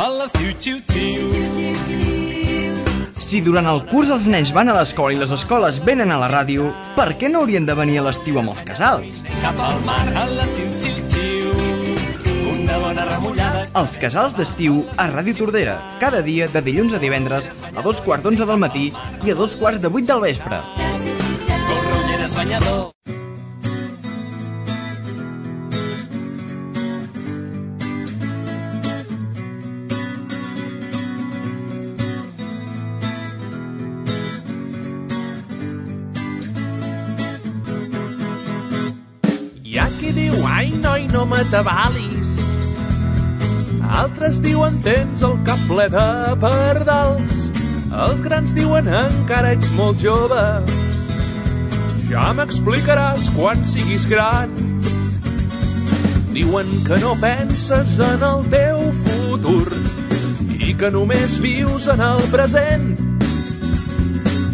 A l'estiu, xiu, xiu. Si durant el curs els nens van a l'escola i les escoles venen a la ràdio, per què no haurien de venir a l'estiu amb els casals? Cap al mar, a l'estiu, xiu, xiu. Una bona remullada. Els casals d'estiu a Ràdio Tordera, cada dia de dilluns a divendres a dos quarts d'onze del matí i a dos quarts de vuit del vespre. Corre ulleres banyador. Ai, noi, no m'atabalis. Altres diuen, tens el cap ple de pardals. Els grans diuen, encara ets molt jove. Ja m'explicaràs quan siguis gran. Diuen que no penses en el teu futur i que només vius en el present.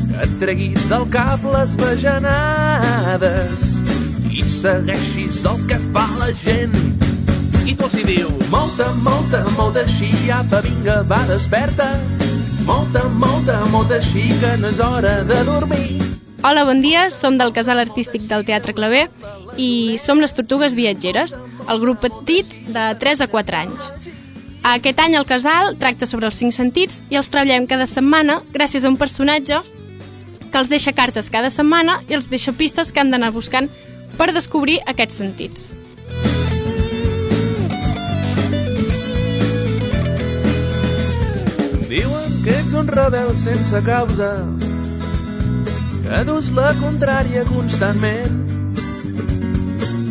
Que et treguis del cap les bajanades i segueixis el que fa la gent. I tu els hi diu, molta, molta, molta així, apa, vinga, va, desperta. Molta, molta, molta així, que no és hora de dormir. Hola, bon dia, som del Casal Artístic del Teatre Clavé i som les Tortugues Viatgeres, el grup petit de 3 a 4 anys. Aquest any el casal tracta sobre els cinc sentits i els treballem cada setmana gràcies a un personatge que els deixa cartes cada setmana i els deixa pistes que han d'anar buscant per descobrir aquests sentits. Diuen que ets un rebel sense causa, que dus la contrària constantment,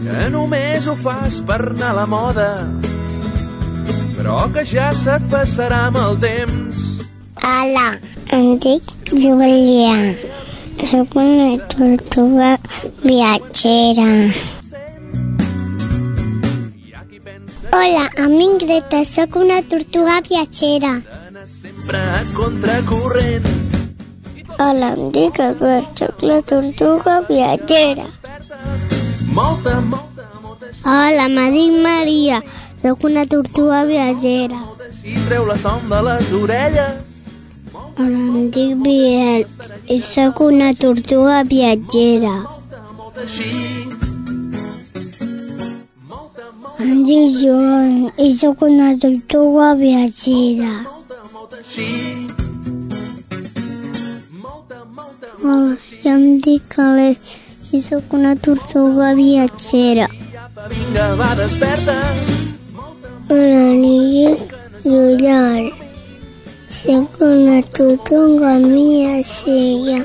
que només ho fas per anar a la moda, però que ja se't passarà amb el temps. Hola, em dic Júlia. Soc una tortuga viatgera. Hola, amic Greta, sóc una tortuga viatgera. Sempre a contracorrent. Hola, em dic Albert, sóc la tortuga viatgera. Molta, molta, molta Hola, me dic Maria, sóc una tortuga viatgera. així, treu la son de les orelles. Hola, em dic Biel i sóc una tortuga viatgera. Em dic Joan i sóc una tortuga viatgera. Hola, jo em dic Alex i sóc una tortuga viatgera. vinga, va, desperta. Hola, em dic Juliol. Soc una tortuga viatgera.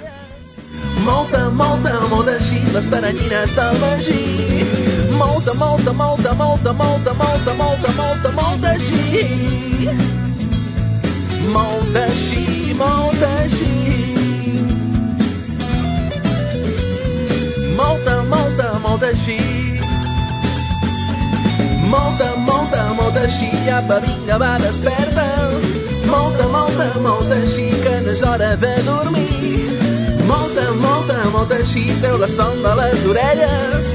Molta, molta, molta així, les taranyines del Magí. Molta, molta, molta, molta, molta, molta, molta, molta, molta així. Molta així, molta així. Molta, molta, molta així. Molta, molta, molta així, apa, vinga, va, desperta. Molta, molta, molta així, no és hora de dormir. Molta, molta, molta així, treu la son de les orelles.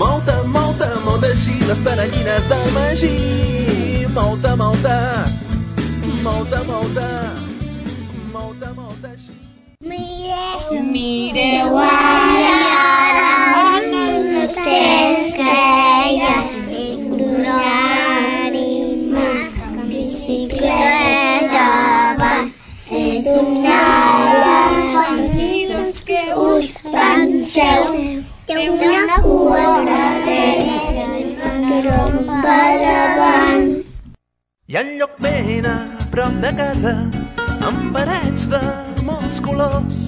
Molta, molta, molta així, les taranyines del Magí. Molta, molta, molta, molta, molta, molta així. Mireu ara, ara, penseu, té una cua darrere i una trompa davant. Hi ha un lloc ben a prop de casa, amb parets de molts colors,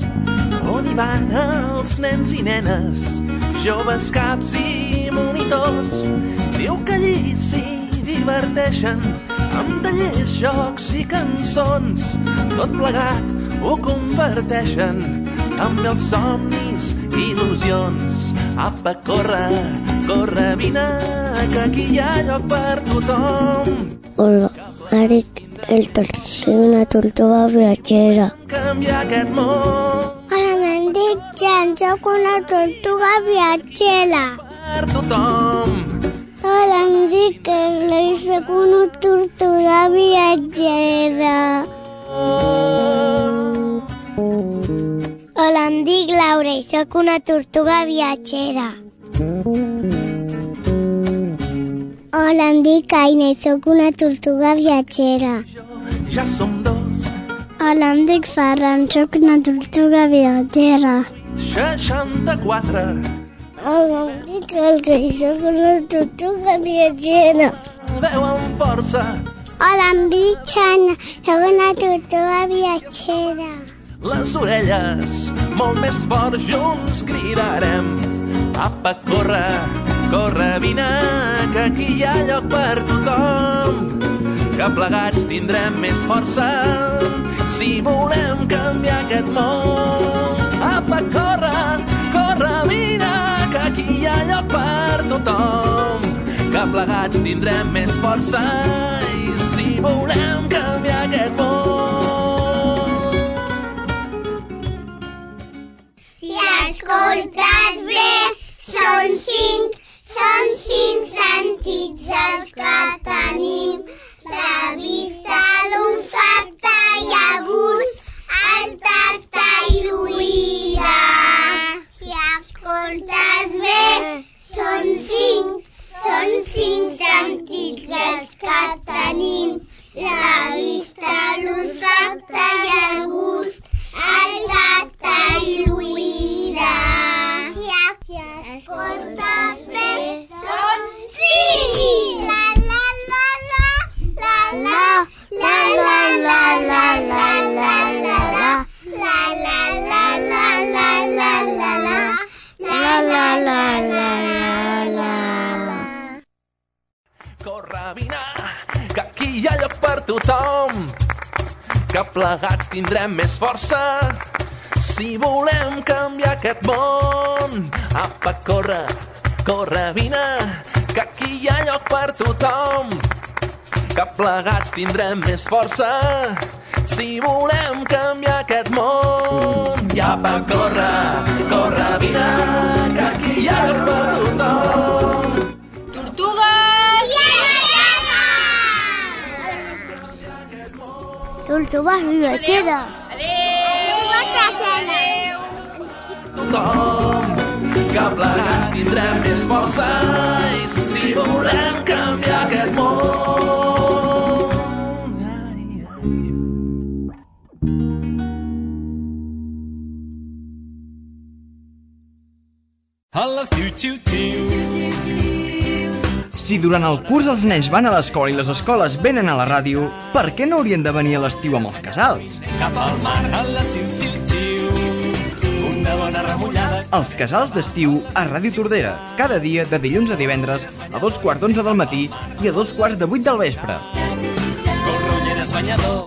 on hi van els nens i nenes, joves caps i monitors. Diu que allí s'hi diverteixen, amb tallers, jocs i cançons. Tot plegat ho converteixen amb els somnis i il·lusions. Apa, corre, corre, vine, que aquí hi ha lloc per tothom. Hola, Eric, el soy una tortuga viatgera. Canviar aquest món Hola, em dic Jan, sóc una tortuga viatgera. per tothom. Hola, em dic Carla i sóc una tortuga viatgera. Hola, em dic Laura i sóc una tortuga viatgera. Hola, em dic Aina i sóc una tortuga viatgera. Ja som dos, Hola, em dic Ferran, sóc una tortuga viatgera. 64. Hola, em dic Olga i sóc una tortuga viatgera. Veu amb força, Hola, em dic Xana, sóc una tortuga viatgera. Les orelles molt més fort junts cridarem. Apa, corre, corre, vine, que aquí hi ha lloc per tothom. Que plegats tindrem més força si volem canviar aquest món. Apa, corre, corre, vine, que aquí hi ha lloc per tothom. Que plegats tindrem més força i si volem canviar aquest món. Escoltes bé, són cinc, són cinc sentits els que lloc per tothom. Que plegats tindrem més força si volem canviar aquest món. Apa, corre, corre, vine, que aquí hi ha lloc per tothom. Que plegats tindrem més força si volem canviar aquest món. I apa, corre, corre, vine, que aquí hi ha lloc per tothom. Tortuga viatgera. tothom que plegats tindrem més força i si volem canviar aquest món. A l'estiu, xiu, xiu. Si durant el curs els nens van a l'escola i les escoles venen a la ràdio, per què no haurien de venir a l'estiu amb els casals? Cap al mar, a l'estiu, xiu, xiu. Una bona remullada. Els casals d'estiu a Ràdio Tordera, cada dia de dilluns a divendres a dos quarts d'onze del matí i a dos quarts de vuit del vespre. Corrolleres banyador.